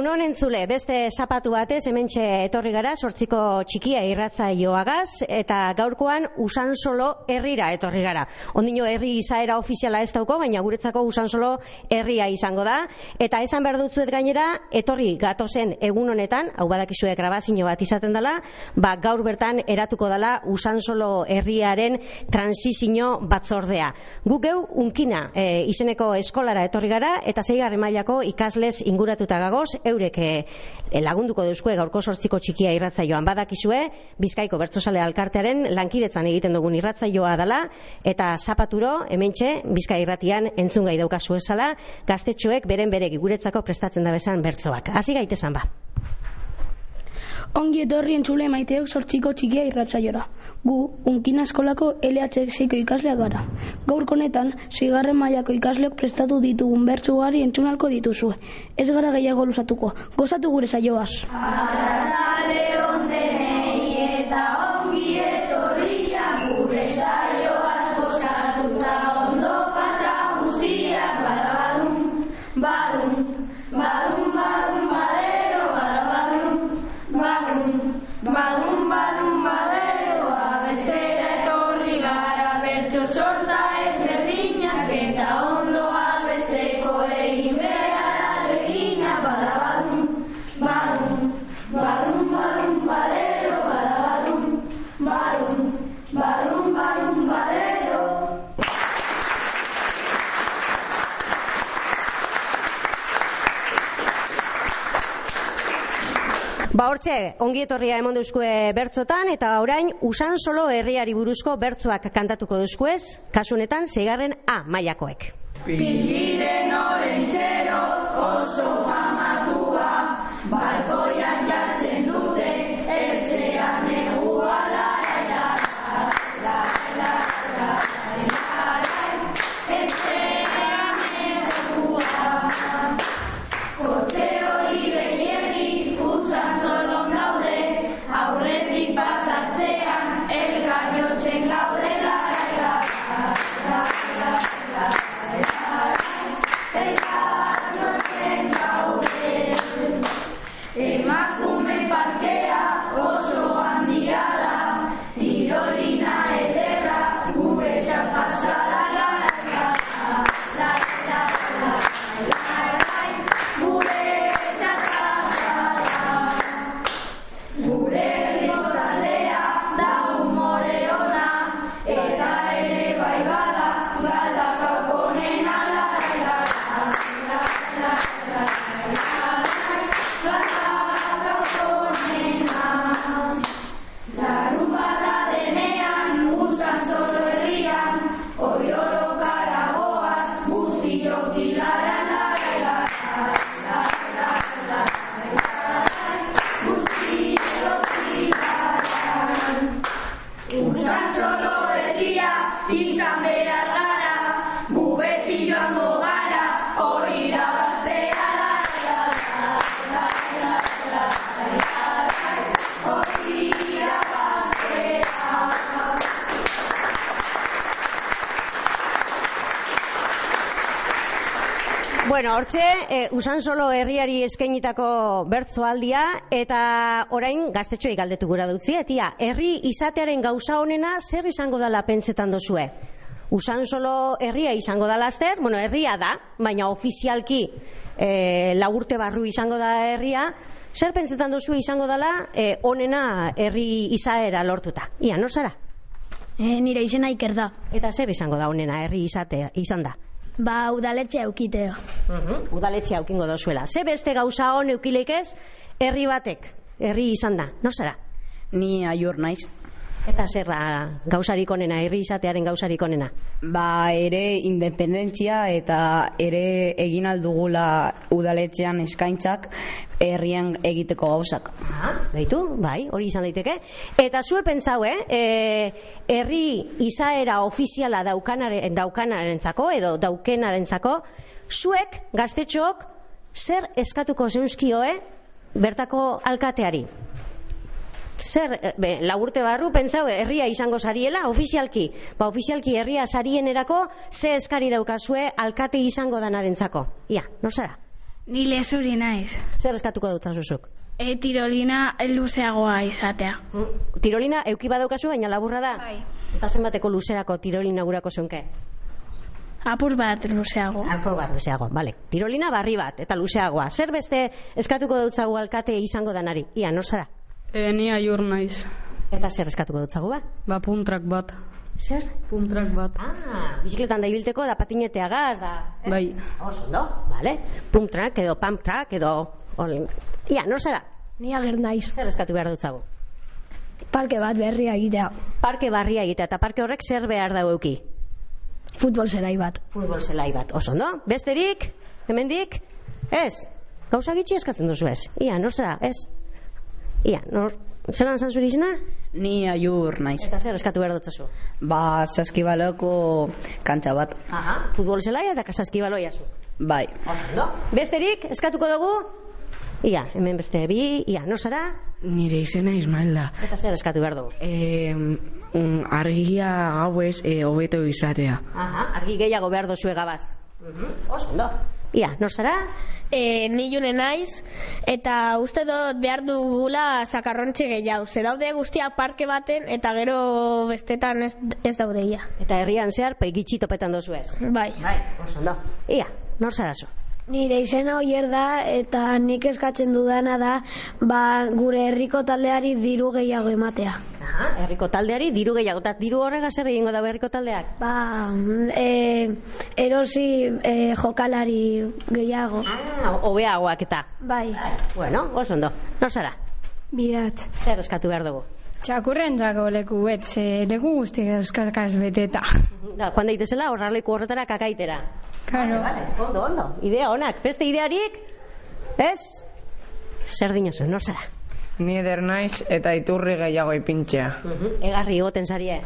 Egunon entzule, beste zapatu batez hementxe etorri gara, sortziko txikia irratzaioagaz eta gaurkoan usan solo herrira etorri gara. Ondino herri izaera ofiziala ez dauko, baina guretzako usan solo herria izango da. Eta esan behar dutzuet gainera, etorri gatozen egun honetan, hau badakizue grabazio bat izaten dela, ba, gaur bertan eratuko dela usan solo herriaren transizio batzordea. Guk geu unkina e, izeneko eskolara etorri gara eta zeigarren mailako ikasles inguratuta gagoz, eurek e, lagunduko deuzkue gaurko sortziko txikia irratzaioan badakizue, Bizkaiko Bertzosale Alkartearen lankidetzan egiten dugun irratzaioa dela eta zapaturo hementxe Bizkai irratian entzun gai daukazu esala, gaztetxoek beren beregi guretzako prestatzen da bezan bertsoak. Hasi gaitesan ba. Ongi etorri entzule maiteok sortziko txikia irratzaiora. Gu, unkina eskolako LHX-ko ikasleak gara. Gaurko honetan, zigarren mailako ikasleok prestatu ditugun bertsu gari entzunalko dituzue. Ez gara gehiago lusatuko. Gozatu gure saioaz. Arratxale gara bertso Ba hortxe, ongi etorria emon duzkue bertzotan eta orain usan solo herriari buruzko bertzoak kantatuko duzkuez, kasu honetan zeigarren A mailakoek. Pilliren orentxero oso Bueno, hortxe, e, usan solo herriari eskainitako bertzoaldia eta orain gaztetxoei galdetu gura dutzi, etia, herri izatearen gauza honena zer izango dala pentsetan dozue? Usan solo herria izango da laster, bueno, herria da, baina ofizialki e, lagurte barru izango da herria, zer pentsetan duzu izango dala e, onena herri izaera lortuta? Ia, nor zara? E, nire izena iker da. Eta zer izango da onena herri izatea, izan da? Ba, udaletxe eukiteo. Mhm. Udaletxe aukingo dozuela. Ze beste gauza hon eukileik ez, herri batek, herri izan da, nor zara? Ni aior naiz. Eta zer da gauzarik onena, herri izatearen gauzarik onena? Ba, ere independentzia eta ere egin aldugula udaletxean eskaintzak herrien egiteko gauzak. Ah, baitu, bai, hori izan daiteke. Eta zue pentsau, eh? E, herri izaera ofiziala daukanaren, daukanarentzako edo daukenarentzako, zuek, gaztetxook, zer eskatuko zeuzkioe bertako alkateari? Zer, eh, be, lagurte barru, pentsau, herria izango sariela, ofizialki. Ba, ofizialki herria sarienerako, ze eskari daukazue alkate izango danarentzako. Ia, no zara? Ni lezuri naiz. Zer eskatuko dut zuzuk? E, tirolina luzeagoa izatea. Tirolina euki badaukazu, baina laburra da? Bai. Eta zenbateko luzerako tirolina gurako zunke? Apur bat luzeago. Apur bat luzeago, bale. Tirolina barri bat, eta luzeagoa. Zer beste eskatuko dut zagu alkate izango danari? Ia, nor zara? E, ni aiur naiz. Eta zer eskatuko dut zagu ba? Ba, puntrak bat. Zer? Puntrak bat. Ah, bizikletan da ibilteko, da patinetea gaz, da... ez? Bai. Oso, no? Bale. Pump track edo pump track edo... Olin. Ia, nor zara? Ni ager naiz. Zer eskatu behar dut zagu? Parke bat berria egitea. Parke barria egitea, eta parke horrek zer behar dau euki? Futbol zelai bat. Futbol zelai bat, oso, no? Besterik? Hemendik? Ez? Gauza gitxi eskatzen duzu ez? Ia, nor zara? Ez? Ia, nor... Zeran zan zure izena? Ni aiur naiz. Eta zer eskatu behar dut zazu? Ba, saskibaloko kantxa bat. Aha, futbol zelaia eta kasaskibaloia zu. Bai. No? Besterik, eskatuko dugu? Ia, hemen beste bi, ia, nor zara? Nire izena Ismael da. Eta zer eskatu behar dugu? E, um, argia gauez e, hobeto izatea. Aha, argi gehiago behar dozue gabaz. Oso, no? Ia, nor zara? E, ni june naiz, eta uste dut behar dugula sakarrontxe gehiago. Ze daude guztiak parke baten, eta gero bestetan ez, ez daude ia. Eta herrian zehar, peigitxi topetan dozu ez. Bai. Bai, oso, no? Ia, nor zara zu? Nire izena oier da eta nik eskatzen dudana da ba, gure herriko taldeari diru gehiago ematea. Aha, herriko taldeari diru gehiago, eta diru horrega zer egingo da herriko taldeak? Ba, e, erosi e, jokalari gehiago. Ah, hobeagoak eta. Bai, Bueno, oso ondo. Nor zara? bidat. Zer eskatu behar dugu? Txakurren dago leku bet, ze leku guzti euskarkaz beteta. Da, joan daitezela horraleku horretara kakaitera. Karo. Vale, ondo, ondo. Idea onak. Beste idearik? Ez? Zer dinozu, nor zara? Ni eder naiz eta iturri gehiago ipintzea. Egarri goten zarie.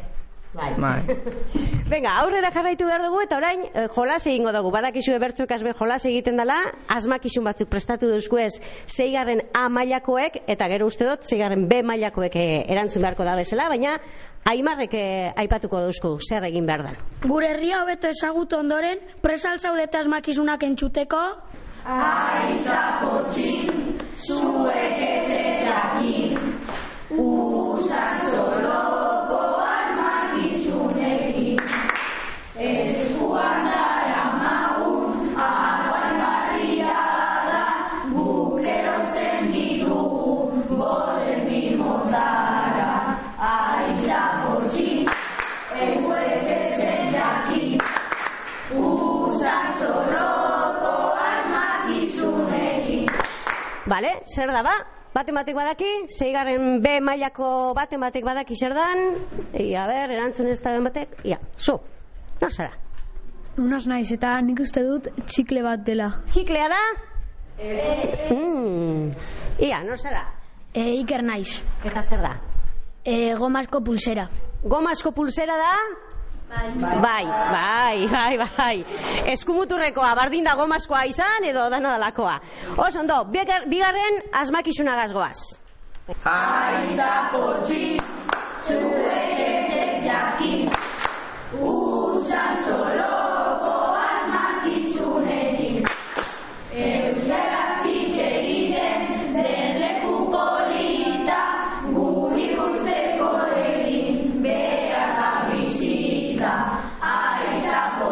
Bai. Bai. Venga, aurrera jarraitu behar dugu eta orain eh, jolas egingo dugu. Badakizu ebertzuk asbe jolas egiten dela, asmakizun batzuk prestatu duzku ez zeigarren A mailakoek eta gero uste dut zeigarren B mailakoek eh, erantzun beharko da bezala, baina Aimarrek eh, aipatuko duzku zer egin behar da. Gure herria hobeto ezagutu ondoren, presal zaudete asmakizunak entzuteko, Bale, zer da ba? Baten batek badaki, zeigarren B mailako baten batek badaki zer dan, ia ber, erantzun ez da ben batek, ia, zu, nor zara? Unas naiz eta nik uste dut txikle bat dela. Txiklea da? Mm. Ia, nor zara? E, iker naiz. Eta zer da? E, gomasko pulsera. Gomasko pulsera da? Bai, bai, bai, bai. Eskumuturrekoa, bardin da gomaskoa izan edo dana dalakoa. Oso ondo,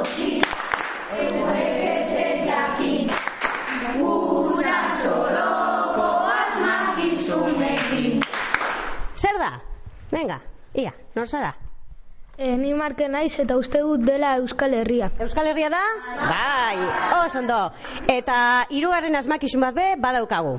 bigar- bigarren asmakizuna gazgoaz. Zer da? Venga, ia, nor zara? E, ni marke naiz eta uste dut dela Euskal Herria. Euskal Herria da? Bai, oso ondo. Eta hirugarren asmakizun bat be, badaukagu.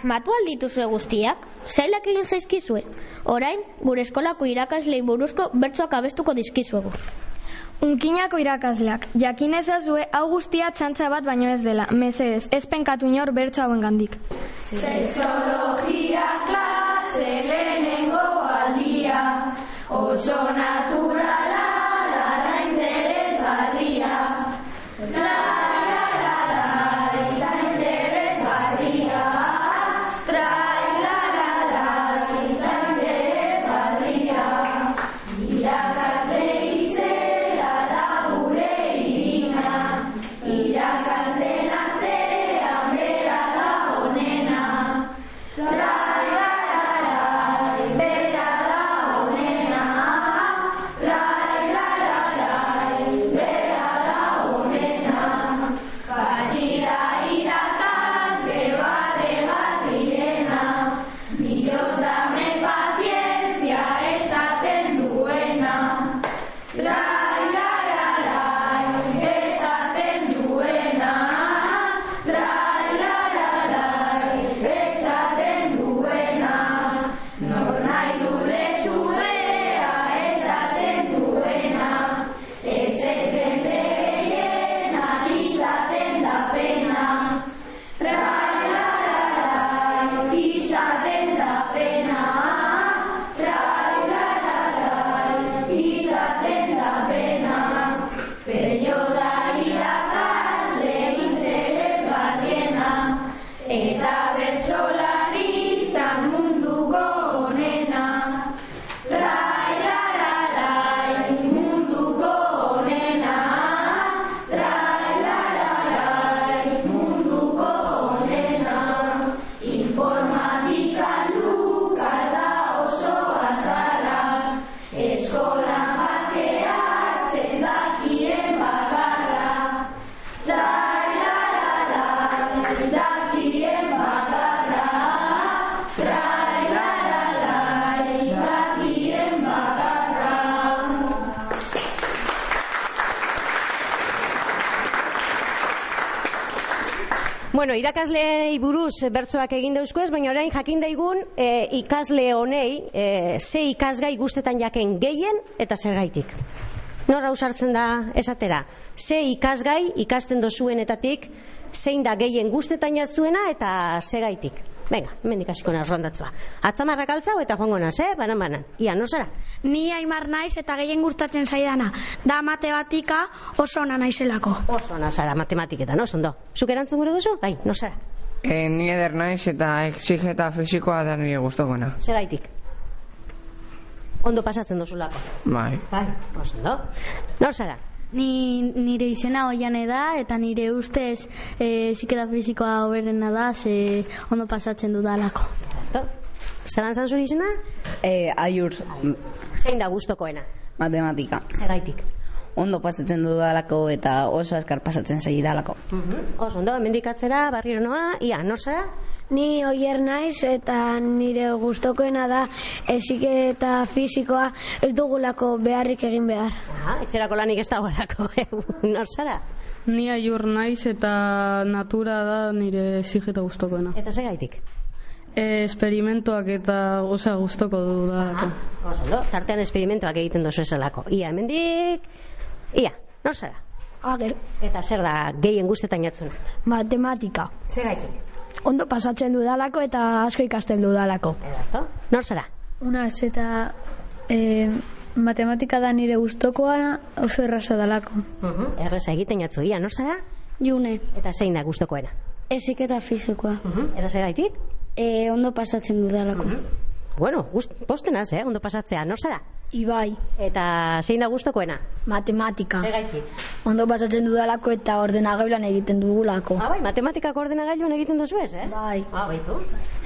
Asmatu aldituzue guztiak? Zailak egin zaizkizue? Orain, gure eskolako irakaslei buruzko bertsoak abestuko dizkizuegu. Unkinako irakasleak, jakin ezazue hau guztia txantza bat baino ez dela, mesedez, ez penkatu inor bertso hauen gandik. Sexologia klase lehenengo aldia Oso naturala Bueno, irakasleei buruz bertsoak egin dauzkoez, baina orain jakin daigun e, ikasle honei e, ze ikasgai guztetan jaken gehien eta zergaitik. Nor ausartzen da esatera? Ze ikasgai ikasten dozuenetatik zein da gehien guztetan jatzuena eta zergaitik. Venga, hemendik hasiko naz rondatzua. Atzamarrak altzau eta joango naz, eh? Banan banan. Ia, no zara? Ni aimar naiz eta gehien gustatzen zaidana. Da matematika oso ona naizelako. Oso ona zara matematiketan, oso ondo. Zuk erantzun gure duzu? Bai, no zara. E, ni eder naiz eta exigeta fisikoa da nire guztokona. Zergaitik. Ondo pasatzen dozulako. Bai. Bai, oso ondo. Nor zara? Ni nire izena oiane da eta nire ustez e, ziketa fizikoa hoberena da ze ondo pasatzen dudalako. Zeran zan zuri izena? E, aiur Zein da gustokoena? matematika. Zergaitik. Ondo pasatzen dudalako eta oso askar pasatzen zaidalako. Oso ondo, hemendik atzera, barriro noa, ia, zara? Ni oier naiz eta nire gustokoena da esik eta fisikoa ez dugulako beharrik egin behar. Ah, etxerako lanik ez dagoelako, nor zara? Ni aiur naiz eta natura da nire exigeta gustokoena. Eta segaitik? E, esperimentoak eta osa gustoko dudalako. Oso ondo, tartean esperimentoak egiten dozu esalako. Ia, hemendik, ia, nor zara? Ager, Eta zer da gehien guztetan jatzuna? matematika. Segaitik? Ondo pasatzen dudalako eta asko ikasten dudalako. Edato? Nor zara? Unaz eta e, matematika da nire gustokoa oso erraza dalako. Erreza egiten jatzu, ia, nor zara? June, Eta zein da gustokoena? ezik eta fizikoa. Eta segaitik? E, ondo pasatzen dudalako. Bueno, gust, postenaz, eh, ondo pasatzea, nor zara? Ibai, Eta zein da gustokoena? matematika. Segaitik? Ondo pasatzen dudalako eta ordenagailuan egiten dugulako. Ah, bai, matematikak ordenagailuan egiten dozu ez, eh? Bai. Ah, baitu.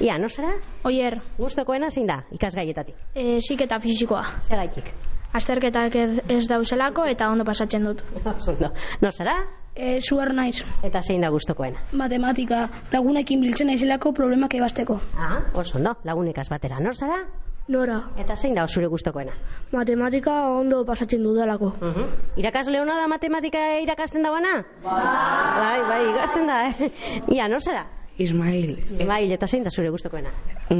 Ia, nor zara? Oier, Gustokoena zein da, ikasgaietatik? esik eta fisikoa. Segaitik? Azterketak ez, dauzelako eta ondo pasatzen dut. Ondo. Nor zara? E, zuer naiz. Eta zein da gustokoena? Matematika, lagunekin biltzen naizelako problemak ebasteko. Ah, oso ondo, lagunekaz batera. Nor zara? Nora, Eta zein da zure gustokoena? matematika ondo pasatzen dudalako. Uh Irakasle hona da matematika irakasten dagoena? Bai. Bai, bai, ikasten da, eh? Ia, nor zara? Ismail, Ismail, eta zein da zure gustokoena?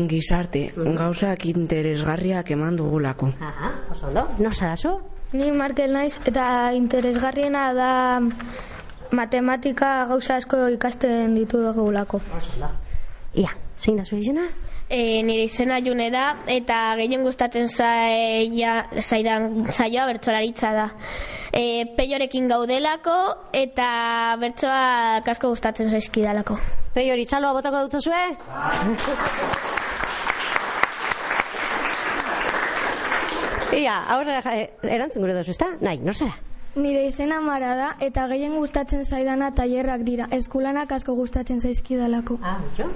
gizarte, gauzak interesgarriak eman dugulako. Aha, oso ondo. Nor zara zu? Ni Markel naiz eta interesgarriena da matematika gauza asko ikasten ditu dugulako. Oso ondo. Ia, zein da zure izena? E, nire izena june da eta gehien gustatzen zaia, zaidan saioa bertsolaritza da. E, peiorekin gaudelako eta bertsoa asko gustatzen zaizkidalako. Pei hori txaloa botako dut zue? Ia, aurre eh, erantzun gure dozu, ezta? Nahi, nor zara? Nire izena Mara da eta gehien gustatzen zaidana tailerrak dira. Eskulanak asko gustatzen zaizkidalako. Ah, jo?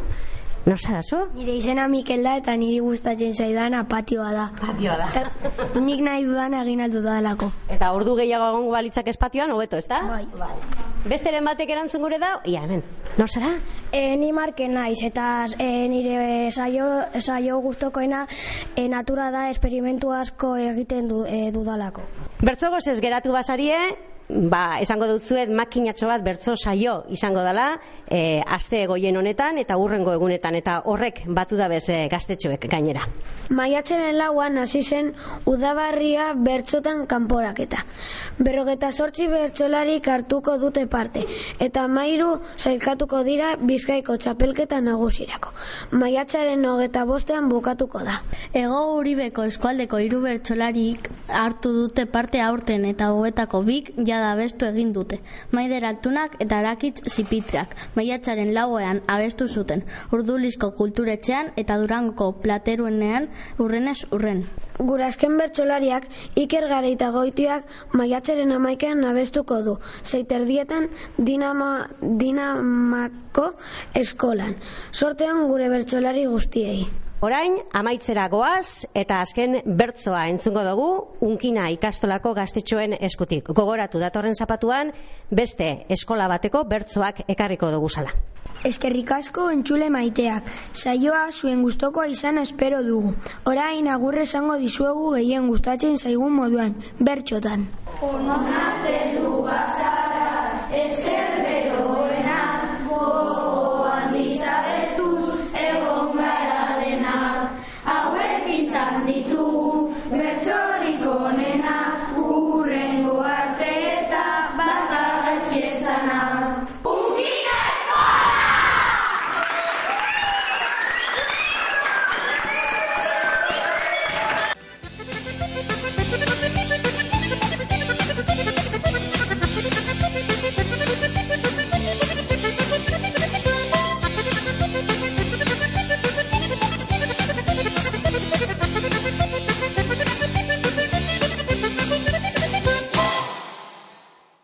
Nor zara zu? Nire izena Mikel da eta niri gustatzen zaidana patioa da. Patioa da. Nik nahi dudan egin aldu dalako. Eta ordu gehiago egongo balitzak espatioan, hobeto, ezta? Bai. Besteren batek erantzun gure da? Ia, hemen. Nor zara? E, ni marke naiz eta e, nire saio, saio gustokoena e, natura da esperimentu asko egiten du, e, dudalako. Bertzogoz ez geratu basarie, ba, esango dutzuet makinatxo bat bertso saio izango dela, e, aste goien honetan eta urrengo egunetan, eta horrek batu da bez e, gaztetxoek gainera. Maiatzenen lauan hasi zen udabarria bertsotan kanporaketa. Berrogeta sortzi bertsolarik hartuko dute parte, eta mairu sailkatuko dira bizkaiko txapelketa nagusirako. Maiatzaren hogeta bostean bukatuko da. Ego Uribeko eskualdeko hiru bertsolarik hartu dute parte aurten eta hogetako bik jada abestu egin dute. Maider Altunak eta Arakitz Zipitrak maiatzaren lauean abestu zuten. Urdulizko kulturetxean eta Durangoko plateruenean urrenez urren. Gure azken bertsolariak Iker Gareita goitiak maiatzaren amaikean abestuko du. Zeiterdietan dinama, dinamako eskolan. Sortean gure bertsolari guztiei. Orain, amaitzera goaz, eta azken bertzoa entzungo dugu, unkina ikastolako gaztetxoen eskutik. Gogoratu datorren zapatuan, beste eskola bateko bertzoak ekarriko dugu zala. Eskerrik asko entzule maiteak. Saioa zuen gustokoa izan espero dugu. Orain agurre esango dizuegu gehien gustatzen zaigun moduan, bertxotan. Onarte du bazara, esker